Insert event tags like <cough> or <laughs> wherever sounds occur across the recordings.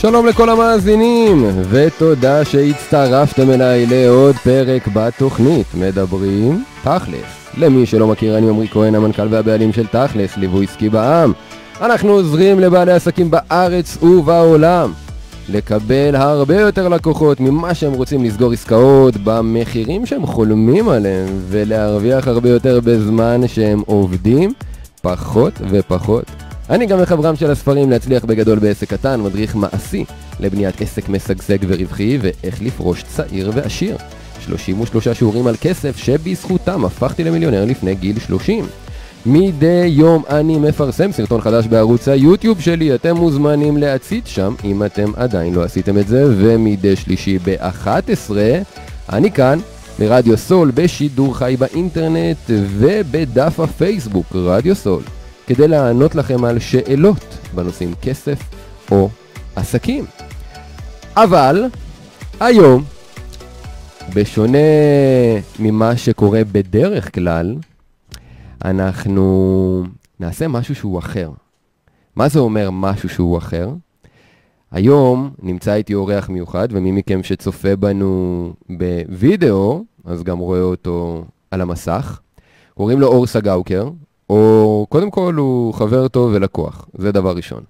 שלום לכל המאזינים, ותודה שהצטרפתם אליי לעוד פרק בתוכנית מדברים תכלס. למי שלא מכיר, אני עמרי כהן, המנכ"ל והבעלים של תכלס, ליווי עסקי בע"מ. אנחנו עוזרים לבעלי עסקים בארץ ובעולם לקבל הרבה יותר לקוחות ממה שהם רוצים לסגור עסקאות במחירים שהם חולמים עליהם ולהרוויח הרבה יותר בזמן שהם עובדים פחות ופחות. אני גם מחברם של הספרים להצליח בגדול בעסק קטן, מדריך מעשי לבניית עסק משגשג ורווחי ואיך לפרוש צעיר ועשיר. 33 שיעורים על כסף שבזכותם הפכתי למיליונר לפני גיל 30. מדי יום אני מפרסם סרטון חדש בערוץ היוטיוב שלי, אתם מוזמנים להציץ שם אם אתם עדיין לא עשיתם את זה, ומדי שלישי ב-11 אני כאן ברדיו סול בשידור חי באינטרנט ובדף הפייסבוק רדיו סול כדי לענות לכם על שאלות בנושאים כסף או עסקים. אבל היום, בשונה ממה שקורה בדרך כלל, אנחנו נעשה משהו שהוא אחר. מה זה אומר משהו שהוא אחר? היום נמצא איתי אורח מיוחד, ומי מכם שצופה בנו בווידאו, אז גם רואה אותו על המסך. קוראים לו אור סגאוקר, או קודם כל הוא חבר טוב ולקוח, זה דבר ראשון.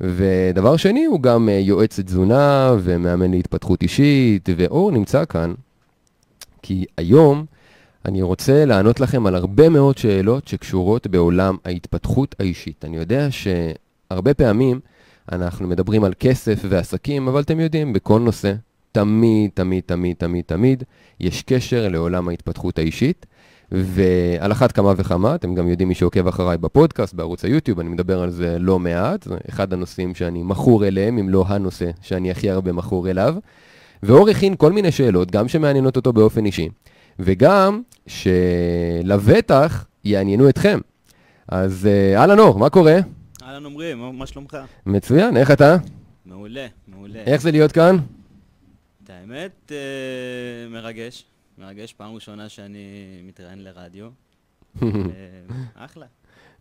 ודבר שני, הוא גם יועץ תזונה ומאמן להתפתחות אישית, ואור נמצא כאן, כי היום אני רוצה לענות לכם על הרבה מאוד שאלות שקשורות בעולם ההתפתחות האישית. אני יודע שהרבה פעמים אנחנו מדברים על כסף ועסקים, אבל אתם יודעים, בכל נושא, תמיד, תמיד, תמיד, תמיד, תמיד, יש קשר לעולם ההתפתחות האישית. ועל אחת כמה וכמה, אתם גם יודעים מי שעוקב אחריי בפודקאסט, בערוץ היוטיוב, אני מדבר על זה לא מעט, זה אחד הנושאים שאני מכור אליהם, אם לא הנושא שאני הכי הרבה מכור אליו. ואור הכין כל מיני שאלות, גם שמעניינות אותו באופן אישי, וגם שלבטח יעניינו אתכם. אז אהלן אור, מה קורה? אהלן עמרי, מה שלומך? מצוין, איך אתה? מעולה, מעולה. איך זה להיות כאן? את האמת, אה, מרגש. מרגש, פעם ראשונה שאני מתראיין לרדיו. <laughs> אה, אחלה.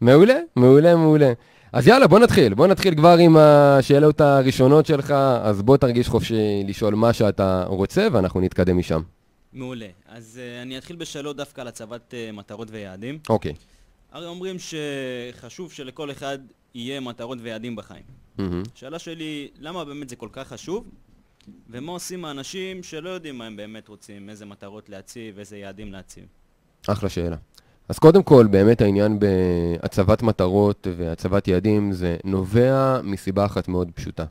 מעולה, מעולה, מעולה. אז יאללה, בוא נתחיל. בוא נתחיל כבר עם השאלות הראשונות שלך, אז בוא תרגיש חופשי לשאול מה שאתה רוצה, ואנחנו נתקדם משם. מעולה. אז uh, אני אתחיל בשאלות דווקא על הצבת uh, מטרות ויעדים. אוקיי. Okay. הרי אומרים שחשוב שלכל אחד יהיה מטרות ויעדים בחיים. Mm-hmm. שאלה שלי, למה באמת זה כל כך חשוב? ומה עושים האנשים שלא יודעים מה הם באמת רוצים, איזה מטרות להציב, איזה יעדים להציב? אחלה שאלה. אז קודם כל, באמת העניין בהצבת מטרות והצבת יעדים זה נובע מסיבה אחת מאוד פשוטה,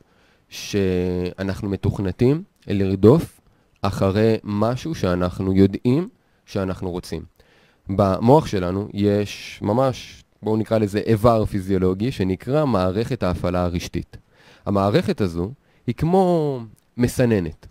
שאנחנו מתוכנתים לרדוף אחרי משהו שאנחנו יודעים שאנחנו רוצים. במוח שלנו יש ממש, בואו נקרא לזה איבר פיזיולוגי, שנקרא מערכת ההפעלה הרשתית. המערכת הזו היא כמו מסננת.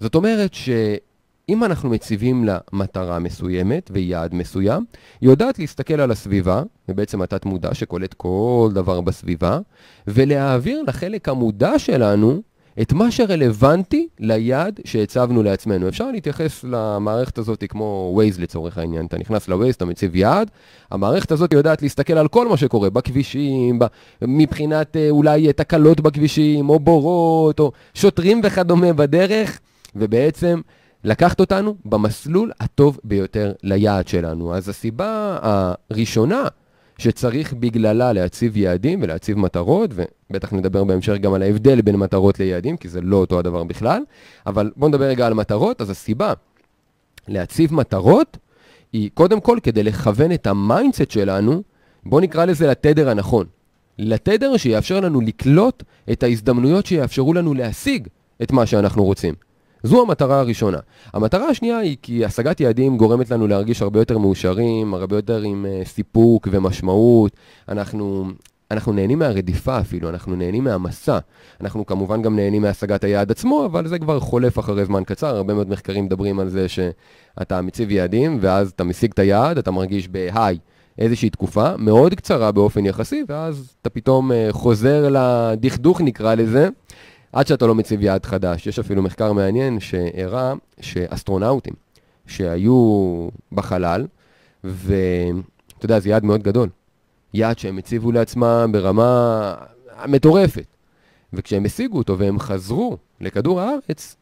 זאת אומרת שאם אנחנו מציבים לה מטרה מסוימת ויעד מסוים, היא יודעת להסתכל על הסביבה, ובעצם התת מודע שקולט כל דבר בסביבה, ולהעביר לחלק המודע שלנו את מה שרלוונטי ליעד שהצבנו לעצמנו. אפשר להתייחס למערכת הזאת כמו Waze לצורך העניין. אתה נכנס ל-Waze, אתה מציב יעד, המערכת הזאת יודעת להסתכל על כל מה שקורה בכבישים. מבחינת אה, אולי תקלות בכבישים, או בורות, או שוטרים וכדומה בדרך, ובעצם לקחת אותנו במסלול הטוב ביותר ליעד שלנו. אז הסיבה הראשונה שצריך בגללה להציב יעדים ולהציב מטרות, ובטח נדבר בהמשך גם על ההבדל בין מטרות ליעדים, כי זה לא אותו הדבר בכלל, אבל בואו נדבר רגע על מטרות. אז הסיבה להציב מטרות היא קודם כל כדי לכוון את ה mindset שלנו, בואו נקרא לזה לתדר הנכון. לתדר שיאפשר לנו לקלוט את ההזדמנויות שיאפשרו לנו להשיג את מה שאנחנו רוצים. זו המטרה הראשונה. המטרה השנייה היא כי השגת יעדים גורמת לנו להרגיש הרבה יותר מאושרים, הרבה יותר עם uh, סיפוק ומשמעות. אנחנו, אנחנו נהנים מהרדיפה אפילו, אנחנו נהנים מהמסע. אנחנו כמובן גם נהנים מהשגת היעד עצמו, אבל זה כבר חולף אחרי זמן קצר. הרבה מאוד מחקרים מדברים על זה שאתה מציב יעדים, ואז אתה משיג את היעד, אתה מרגיש ב high. איזושהי תקופה מאוד קצרה באופן יחסי, ואז אתה פתאום uh, חוזר לדכדוך נקרא לזה, עד שאתה לא מציב יעד חדש. יש אפילו מחקר מעניין שהראה שאסטרונאוטים שהיו בחלל, ואתה יודע, זה יעד מאוד גדול. יעד שהם הציבו לעצמם ברמה מטורפת. וכשהם השיגו אותו והם חזרו לכדור הארץ,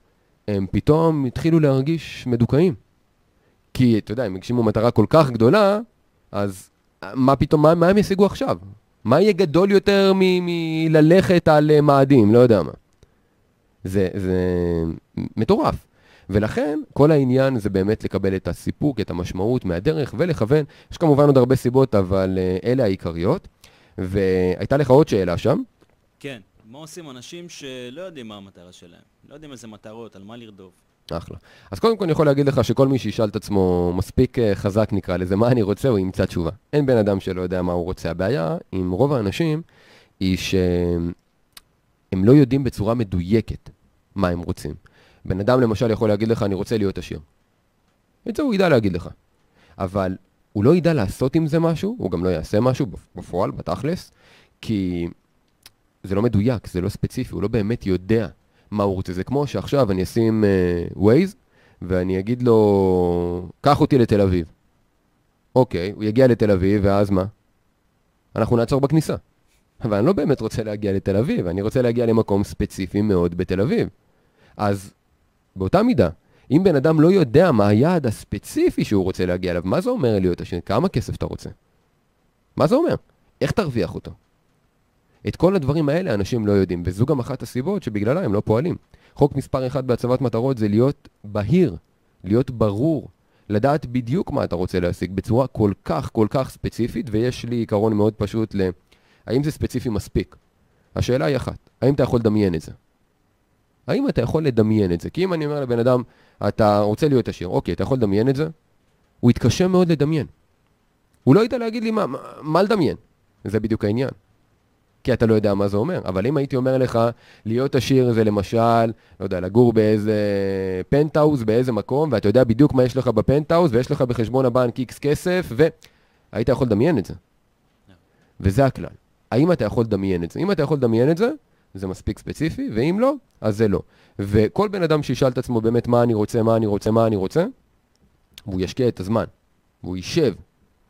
הם פתאום התחילו להרגיש מדוכאים. כי, אתה יודע, הם הגשימו מטרה כל כך גדולה, אז מה פתאום, מה, מה הם ישיגו עכשיו? מה יהיה גדול יותר מללכת על אה, מאדים? לא יודע מה. זה, זה מטורף. ולכן, כל העניין זה באמת לקבל את הסיפוק, את המשמעות מהדרך ולכוון. יש כמובן עוד הרבה סיבות, אבל uh, אלה העיקריות. והייתה לך עוד שאלה שם. כן, מה עושים אנשים שלא יודעים מה המטרה שלהם? לא יודעים איזה מטרות, על מה לרדוף. אחלה. אז קודם כל אני יכול להגיד לך שכל מי שישאל את עצמו מספיק אה, חזק נקרא לזה, מה אני רוצה, הוא ימצא תשובה. אין בן אדם שלא יודע מה הוא רוצה. הבעיה עם רוב האנשים היא שהם לא יודעים בצורה מדויקת מה הם רוצים. בן אדם למשל יכול להגיד לך, אני רוצה להיות עשיר. את זה הוא ידע להגיד לך. אבל הוא לא ידע לעשות עם זה משהו, הוא גם לא יעשה משהו בפועל, בתכלס, כי זה לא מדויק, זה לא ספציפי, הוא לא באמת יודע מה הוא רוצה. זה כמו שעכשיו אני אשים uh, Waze, ואני אגיד לו, קח אותי לתל אביב. אוקיי, הוא יגיע לתל אביב, ואז מה? אנחנו נעצור בכניסה. אבל אני לא באמת רוצה להגיע לתל אביב, אני רוצה להגיע למקום ספציפי מאוד בתל אביב. אז באותה מידה, אם בן אדם לא יודע מה היעד הספציפי שהוא רוצה להגיע אליו, מה זה אומר להיות עשיר? כמה כסף אתה רוצה? מה זה אומר? איך תרוויח אותו? את כל הדברים האלה אנשים לא יודעים, וזו גם אחת הסיבות שבגללה הם לא פועלים. חוק מספר אחד בהצבת מטרות זה להיות בהיר, להיות ברור, לדעת בדיוק מה אתה רוצה להשיג בצורה כל כך כל כך ספציפית, ויש לי עיקרון מאוד פשוט ל... האם זה ספציפי מספיק? השאלה היא אחת, האם אתה יכול לדמיין את זה? האם אתה יכול לדמיין את זה? כי אם אני אומר לבן אדם, אתה רוצה להיות עשיר, אוקיי, אתה יכול לדמיין את זה? הוא יתקשה מאוד לדמיין. הוא לא ידע להגיד לי מה, מה, מה לדמיין. זה בדיוק העניין. כי אתה לא יודע מה זה אומר. אבל אם הייתי אומר לך, להיות עשיר זה למשל, לא יודע, לגור באיזה פנטהאוז, באיזה מקום, ואתה יודע בדיוק מה יש לך בפנטהאוז, ויש לך בחשבון הבנק איקס כסף, והיית יכול לדמיין את זה. Yeah. וזה הכלל. האם אתה יכול לדמיין את זה? אם אתה יכול לדמיין את זה, זה מספיק ספציפי, ואם לא, אז זה לא. וכל בן אדם שישאל את עצמו באמת מה אני רוצה, מה אני רוצה, מה אני רוצה, והוא ישקיע את הזמן, והוא יישב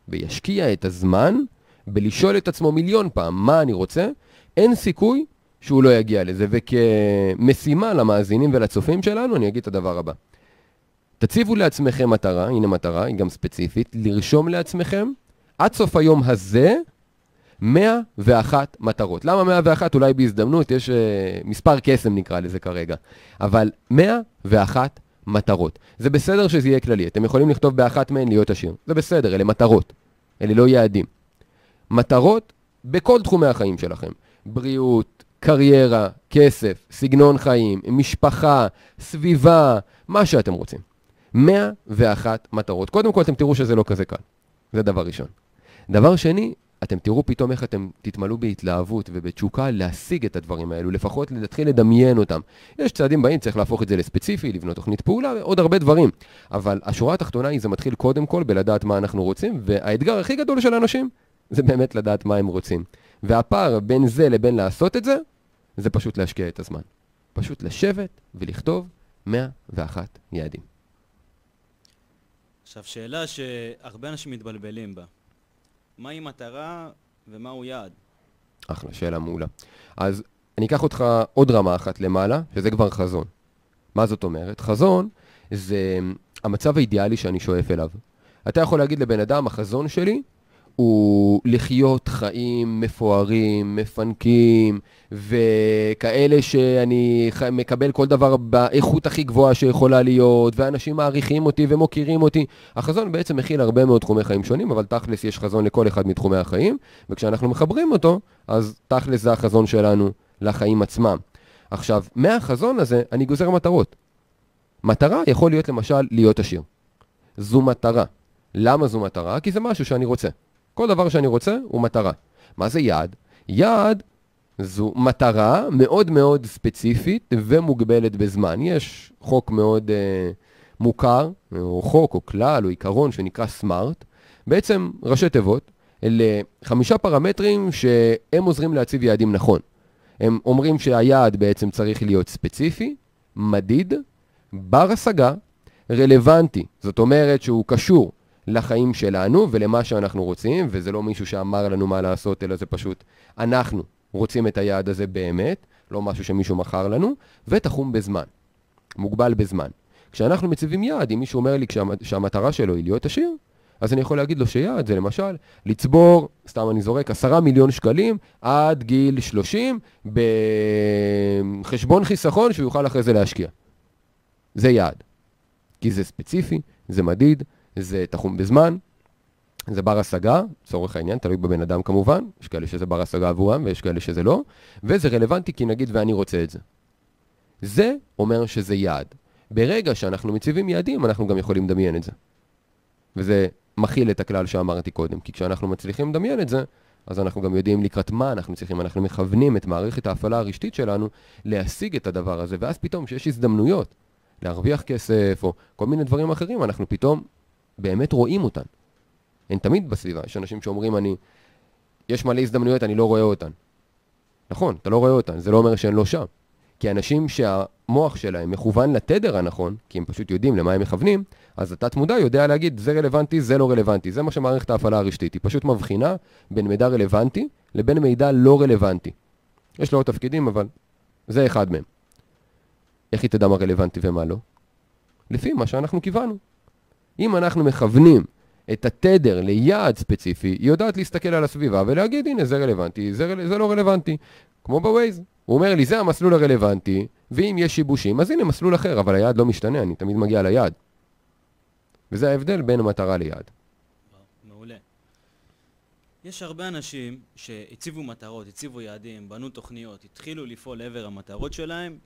וישקיע את הזמן בלשאול את עצמו מיליון פעם מה אני רוצה, אין סיכוי שהוא לא יגיע לזה. וכמשימה למאזינים ולצופים שלנו, אני אגיד את הדבר הבא. תציבו לעצמכם מטרה, הנה מטרה, היא גם ספציפית, לרשום לעצמכם עד סוף היום הזה 101 מטרות. למה 101? אולי בהזדמנות, יש uh, מספר קסם נקרא לזה כרגע. אבל 101 מטרות. זה בסדר שזה יהיה כללי, אתם יכולים לכתוב באחת מהן להיות עשיר. זה בסדר, אלה מטרות. אלה לא יעדים. מטרות בכל תחומי החיים שלכם. בריאות, קריירה, כסף, סגנון חיים, משפחה, סביבה, מה שאתם רוצים. 101 מטרות. קודם כל אתם תראו שזה לא כזה קל. זה דבר ראשון. דבר שני, אתם תראו פתאום איך אתם תתמלאו בהתלהבות ובתשוקה להשיג את הדברים האלו, לפחות להתחיל לדמיין אותם. יש צעדים באים, צריך להפוך את זה לספציפי, לבנות תוכנית פעולה ועוד הרבה דברים. אבל השורה התחתונה היא, זה מתחיל קודם כל בלדעת מה אנחנו רוצים, והאתגר הכי גדול של אנשים זה באמת לדעת מה הם רוצים. והפער בין זה לבין לעשות את זה, זה פשוט להשקיע את הזמן. פשוט לשבת ולכתוב 101 יעדים. עכשיו, שאלה שהרבה אנשים מתבלבלים בה. מהי מטרה ומהו יעד? אחלה, שאלה מעולה. אז אני אקח אותך עוד רמה אחת למעלה, שזה כבר חזון. מה זאת אומרת? חזון זה המצב האידיאלי שאני שואף אליו. אתה יכול להגיד לבן אדם, החזון שלי הוא לחיות חיים מפוארים, מפנקים, וכאלה שאני מקבל כל דבר באיכות הכי גבוהה שיכולה להיות, ואנשים מעריכים אותי ומוקירים אותי. החזון בעצם מכיל הרבה מאוד תחומי חיים שונים, אבל תכלס יש חזון לכל אחד מתחומי החיים, וכשאנחנו מחברים אותו, אז תכלס זה החזון שלנו לחיים עצמם. עכשיו, מהחזון הזה אני גוזר מטרות. מטרה יכול להיות למשל להיות עשיר. זו מטרה. למה זו מטרה? כי זה משהו שאני רוצה. כל דבר שאני רוצה הוא מטרה. מה זה יעד? יעד זו מטרה מאוד מאוד ספציפית ומוגבלת בזמן. יש חוק מאוד uh, מוכר, או חוק או כלל או עיקרון שנקרא סמארט, בעצם ראשי תיבות, אלה חמישה פרמטרים שהם עוזרים להציב יעדים נכון. הם אומרים שהיעד בעצם צריך להיות ספציפי, מדיד, בר השגה, רלוונטי, זאת אומרת שהוא קשור לחיים שלנו ולמה שאנחנו רוצים, וזה לא מישהו שאמר לנו מה לעשות, אלא זה פשוט אנחנו רוצים את היעד הזה באמת. לא משהו שמישהו מכר לנו, ותחום בזמן, מוגבל בזמן. כשאנחנו מציבים יעד, אם מישהו אומר לי שהמטרה שלו היא להיות עשיר, אז אני יכול להגיד לו שיעד זה למשל לצבור, סתם אני זורק, עשרה מיליון שקלים עד גיל 30 בחשבון חיסכון שהוא יוכל אחרי זה להשקיע. זה יעד. כי זה ספציפי, זה מדיד, זה תחום בזמן, זה בר השגה, לצורך העניין, תלוי בבן אדם כמובן, יש כאלה שזה בר השגה עבורם ויש כאלה שזה לא, וזה רלוונטי כי נגיד ואני רוצה את זה. זה אומר שזה יעד. ברגע שאנחנו מציבים יעדים, אנחנו גם יכולים לדמיין את זה. וזה מכיל את הכלל שאמרתי קודם, כי כשאנחנו מצליחים לדמיין את זה, אז אנחנו גם יודעים לקראת מה אנחנו צריכים, אנחנו מכוונים את מערכת ההפעלה הרשתית שלנו להשיג את הדבר הזה, ואז פתאום כשיש הזדמנויות להרוויח כסף או כל מיני דברים אחרים, אנחנו פתאום באמת רואים אותן. הן תמיד בסביבה, יש אנשים שאומרים אני, יש מלא הזדמנויות, אני לא רואה אותן. נכון, אתה לא רואה אותן, זה לא אומר שהן לא שם. כי אנשים שהמוח שלהם מכוון לתדר הנכון, כי הם פשוט יודעים למה הם מכוונים, אז התת מודע יודע להגיד זה רלוונטי, זה לא רלוונטי. זה מה שמערכת ההפעלה הרשתית. היא פשוט מבחינה בין מידע רלוונטי לבין מידע לא רלוונטי. יש לו עוד תפקידים, אבל זה אחד מהם. איך היא תדע מה רלוונטי ומה לא? לפי מה שאנחנו כיוונו. אם אנחנו מכוונים את התדר ליעד ספציפי, היא יודעת להסתכל על הסביבה ולהגיד, הנה, זה רלוונטי, זה, זה לא רלוונטי. כמו בווייז. הוא אומר לי, זה המסלול הרלוונטי, ואם יש שיבושים, אז הנה מסלול אחר, אבל היעד לא משתנה, אני תמיד מגיע ליעד. וזה ההבדל בין המטרה ליעד. מעולה. יש הרבה אנשים שהציבו מטרות, הציבו יעדים, בנו תוכניות, התחילו לפעול לעבר המטרות שלהם,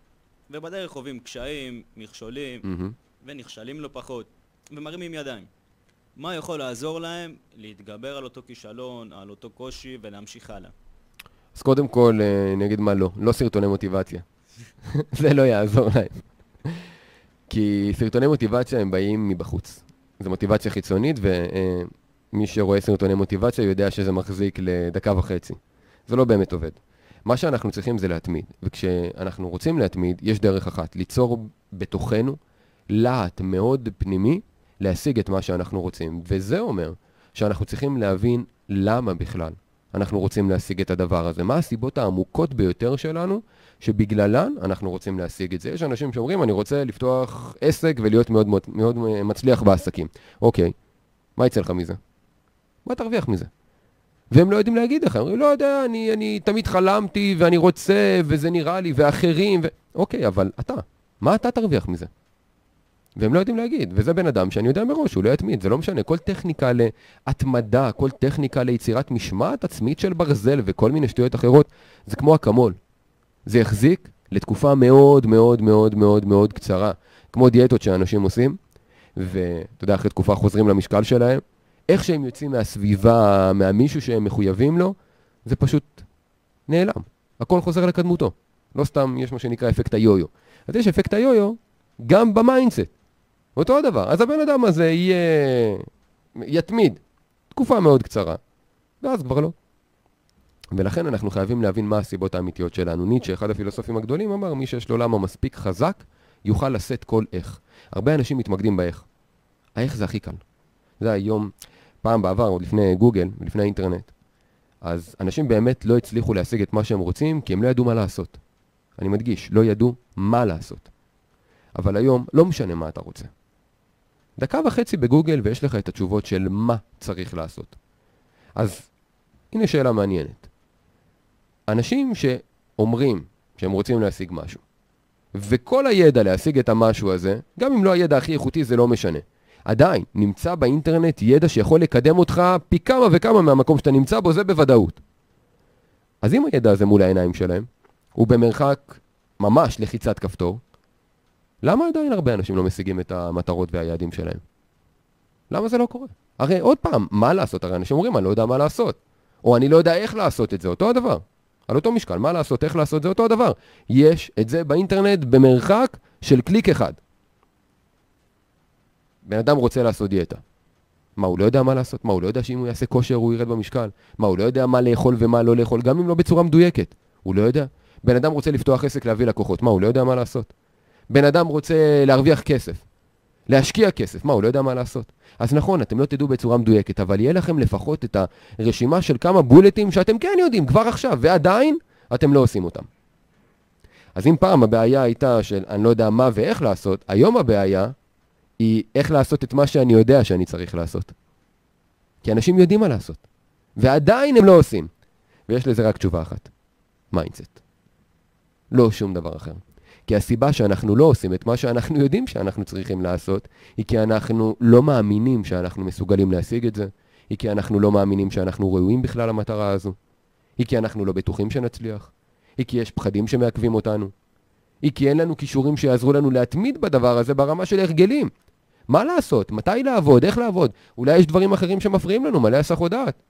ובדרך חווים קשיים, מכשולים, mm-hmm. ונכשלים לא פחות, ומרימים ידיים. מה יכול לעזור להם להתגבר על אותו כישלון, על אותו קושי ולהמשיך הלאה? אז קודם כל, אה, אני אגיד מה לא, לא סרטוני מוטיבציה. <laughs> זה לא יעזור להם. כי סרטוני מוטיבציה הם באים מבחוץ. זו מוטיבציה חיצונית, ומי שרואה סרטוני מוטיבציה יודע שזה מחזיק לדקה וחצי. זה לא באמת עובד. מה שאנחנו צריכים זה להתמיד, וכשאנחנו רוצים להתמיד, יש דרך אחת, ליצור בתוכנו להט מאוד פנימי להשיג את מה שאנחנו רוצים. וזה אומר שאנחנו צריכים להבין למה בכלל אנחנו רוצים להשיג את הדבר הזה. מה הסיבות העמוקות ביותר שלנו שבגללן אנחנו רוצים להשיג את זה. יש אנשים שאומרים, אני רוצה לפתוח עסק ולהיות מאוד, מאוד, מאוד מצליח בעסקים. אוקיי, מה יצא לך מזה? מה תרוויח מזה? והם לא יודעים להגיד לך, הם אומרים, לא יודע, אני, אני תמיד חלמתי ואני רוצה וזה נראה לי ואחרים, ו... אוקיי, אבל אתה, מה אתה תרוויח מזה? והם לא יודעים להגיד, וזה בן אדם שאני יודע מראש, הוא לא יתמיד, זה לא משנה, כל טכניקה להתמדה, כל טכניקה ליצירת משמעת עצמית של ברזל וכל מיני שטויות אחרות, זה כמו אקמול. זה יחזיק לתקופה מאוד מאוד מאוד מאוד מאוד קצרה, כמו דיאטות שאנשים עושים, ואתה יודע, אחרי תקופה חוזרים למשקל שלהם, איך שהם יוצאים מהסביבה, מהמישהו שהם מחויבים לו, זה פשוט נעלם. הכל חוזר לקדמותו. לא סתם יש מה שנקרא אפקט היו-יו. אז יש אפקט היו-יו גם ב mindset. אותו הדבר. אז הבן אדם הזה יהיה... יתמיד תקופה מאוד קצרה, ואז כבר לא. ולכן אנחנו חייבים להבין מה הסיבות האמיתיות שלנו. ניטשה, אחד הפילוסופים הגדולים, אמר, מי שיש לו למה מספיק חזק, יוכל לשאת כל איך. הרבה אנשים מתמקדים באיך. האיך זה הכי קל. זה היום, פעם בעבר, עוד לפני גוגל, לפני האינטרנט, אז אנשים באמת לא הצליחו להשיג את מה שהם רוצים, כי הם לא ידעו מה לעשות. אני מדגיש, לא ידעו מה לעשות. אבל היום, לא משנה מה אתה רוצה. דקה וחצי בגוגל ויש לך את התשובות של מה צריך לעשות. אז הנה שאלה מעניינת. אנשים שאומרים שהם רוצים להשיג משהו, וכל הידע להשיג את המשהו הזה, גם אם לא הידע הכי איכותי זה לא משנה. עדיין, נמצא באינטרנט ידע שיכול לקדם אותך פי כמה וכמה מהמקום שאתה נמצא בו, זה בוודאות. אז אם הידע הזה מול העיניים שלהם, הוא במרחק ממש לחיצת כפתור, למה עדיין הרבה אנשים לא משיגים את המטרות והיעדים שלהם? למה זה לא קורה? הרי עוד פעם, מה לעשות? הרי אנשים אומרים, אני לא יודע מה לעשות. או אני לא יודע איך לעשות את זה, אותו הדבר. על אותו משקל, מה לעשות, איך לעשות, זה אותו הדבר. יש את זה באינטרנט במרחק של קליק אחד. בן אדם רוצה לעשות דיאטה. מה, הוא לא יודע מה לעשות? מה, הוא לא יודע שאם הוא יעשה כושר הוא ירד במשקל? מה, הוא לא יודע מה לאכול ומה לא לאכול, גם אם לא בצורה מדויקת? הוא לא יודע. בן אדם רוצה לפתוח עסק להביא לקוחות, מה, הוא לא יודע מה לעשות? בן אדם רוצה להרוויח כסף, להשקיע כסף, מה, הוא לא יודע מה לעשות? אז נכון, אתם לא תדעו בצורה מדויקת, אבל יהיה לכם לפחות את הרשימה של כמה בולטים שאתם כן יודעים כבר עכשיו, ועדיין אתם לא עושים אותם. אז אם פעם הבעיה הייתה של אני לא יודע מה ואיך לעשות, היום הבעיה היא איך לעשות את מה שאני יודע שאני צריך לעשות. כי אנשים יודעים מה לעשות, ועדיין הם לא עושים. ויש לזה רק תשובה אחת, mindset. לא שום דבר אחר. כי הסיבה שאנחנו לא עושים את מה שאנחנו יודעים שאנחנו צריכים לעשות, היא כי אנחנו לא מאמינים שאנחנו מסוגלים להשיג את זה, היא כי אנחנו לא מאמינים שאנחנו ראויים בכלל למטרה הזו, היא כי אנחנו לא בטוחים שנצליח, היא כי יש פחדים שמעכבים אותנו, היא כי אין לנו כישורים שיעזרו לנו להתמיד בדבר הזה ברמה של הרגלים. מה לעשות? מתי לעבוד? איך לעבוד? אולי יש דברים אחרים שמפריעים לנו, מלא הסחות דעת.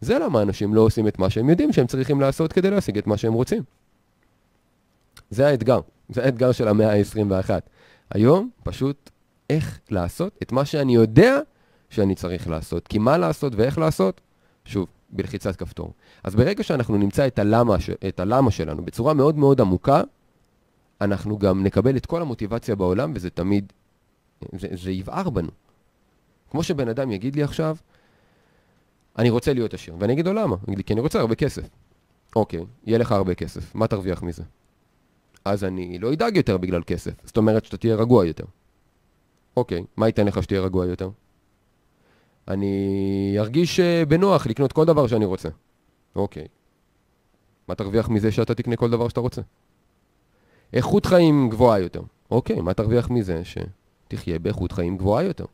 זה למה אנשים לא עושים את מה שהם יודעים שהם צריכים לעשות כדי להשיג את מה שהם רוצים. זה האתגר, זה האתגר של המאה ה-21. היום פשוט איך לעשות את מה שאני יודע שאני צריך לעשות. כי מה לעשות ואיך לעשות? שוב, בלחיצת כפתור. אז ברגע שאנחנו נמצא את הלמה, את הלמה שלנו בצורה מאוד מאוד עמוקה, אנחנו גם נקבל את כל המוטיבציה בעולם, וזה תמיד, זה, זה יבער בנו. כמו שבן אדם יגיד לי עכשיו, אני רוצה להיות עשיר, ואני אגיד לו למה? כי אני רוצה הרבה כסף. אוקיי, יהיה לך הרבה כסף, מה תרוויח מזה? אז אני לא אדאג יותר בגלל כסף. זאת אומרת שאתה תהיה רגוע יותר. אוקיי, מה ייתן לך שתהיה רגוע יותר? אני ארגיש אה, בנוח לקנות כל דבר שאני רוצה. אוקיי. מה תרוויח מזה שאתה תקנה כל דבר שאתה רוצה? איכות חיים גבוהה יותר. אוקיי, מה תרוויח מזה שתחיה באיכות חיים גבוהה יותר?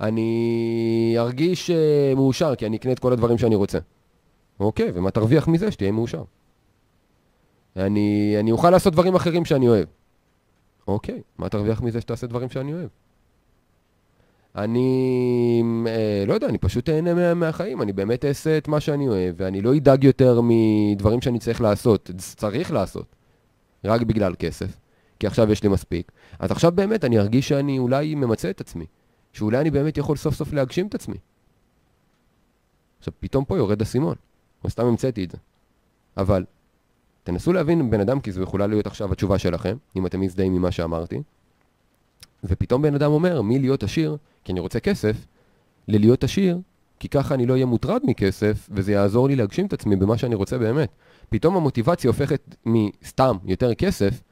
אני ארגיש uh, מאושר כי אני אקנה את כל הדברים שאני רוצה. אוקיי, ומה תרוויח מזה שתהיה מאושר? אני, אני אוכל לעשות דברים אחרים שאני אוהב. אוקיי, מה תרוויח מזה שתעשה דברים שאני אוהב? אני אה, לא יודע, אני פשוט אהנה מה, מהחיים, אני באמת אעשה את מה שאני אוהב, ואני לא אדאג יותר מדברים שאני צריך לעשות, צריך לעשות, רק בגלל כסף, כי עכשיו יש לי מספיק. אז עכשיו באמת אני ארגיש שאני אולי ממצה את עצמי, שאולי אני באמת יכול סוף סוף להגשים את עצמי. עכשיו, פתאום פה יורד אסימון, או סתם המצאתי את זה. אבל תנסו להבין בן אדם, כי זו יכולה להיות עכשיו התשובה שלכם, אם אתם מזדהים ממה שאמרתי. ופתאום בן אדם אומר, מי להיות עשיר, כי אני רוצה כסף, ללהיות עשיר, כי ככה אני לא אהיה מוטרד מכסף, וזה יעזור לי להגשים את עצמי במה שאני רוצה באמת. פתאום המוטיבציה הופכת מסתם יותר כסף,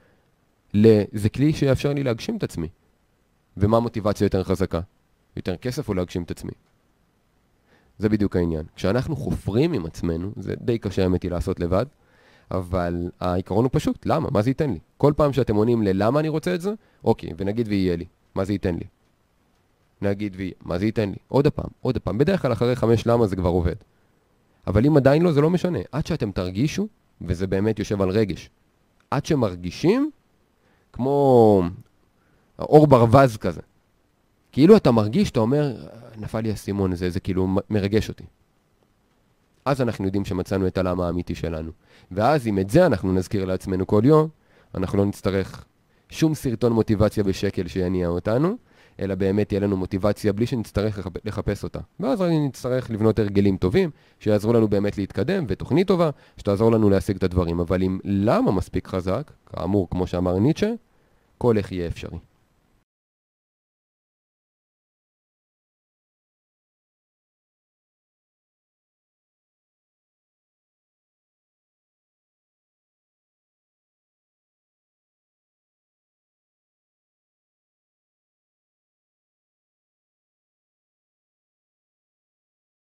לזה כלי שיאפשר לי להגשים את עצמי. ומה המוטיבציה יותר חזקה? יותר כסף או להגשים את עצמי? זה בדיוק העניין. כשאנחנו חופרים עם עצמנו, זה די קשה האמת היא לעשות לבד, אבל העיקרון הוא פשוט, למה? מה זה ייתן לי? כל פעם שאתם עונים ללמה אני רוצה את זה, אוקיי, ונגיד ויהיה לי, מה זה ייתן לי? נגיד ויהיה, מה זה ייתן לי? עוד פעם, עוד פעם, בדרך כלל אחרי חמש למה זה כבר עובד. אבל אם עדיין לא, זה לא משנה. עד שאתם תרגישו, וזה באמת יושב על רגש, עד שמרגישים, כמו אור ברווז כזה. כאילו אתה מרגיש, אתה אומר, נפל לי האסימון, זה, זה כאילו מרגש אותי. אז אנחנו יודעים שמצאנו את הלמה האמיתי שלנו. ואז אם את זה אנחנו נזכיר לעצמנו כל יום, אנחנו לא נצטרך שום סרטון מוטיבציה בשקל שיניע אותנו, אלא באמת תהיה לנו מוטיבציה בלי שנצטרך לחפש אותה. ואז רק נצטרך לבנות הרגלים טובים, שיעזרו לנו באמת להתקדם, ותוכנית טובה, שתעזור לנו להשיג את הדברים. אבל אם למה מספיק חזק, כאמור, כמו שאמר ניטשה, כל איך יהיה אפשרי.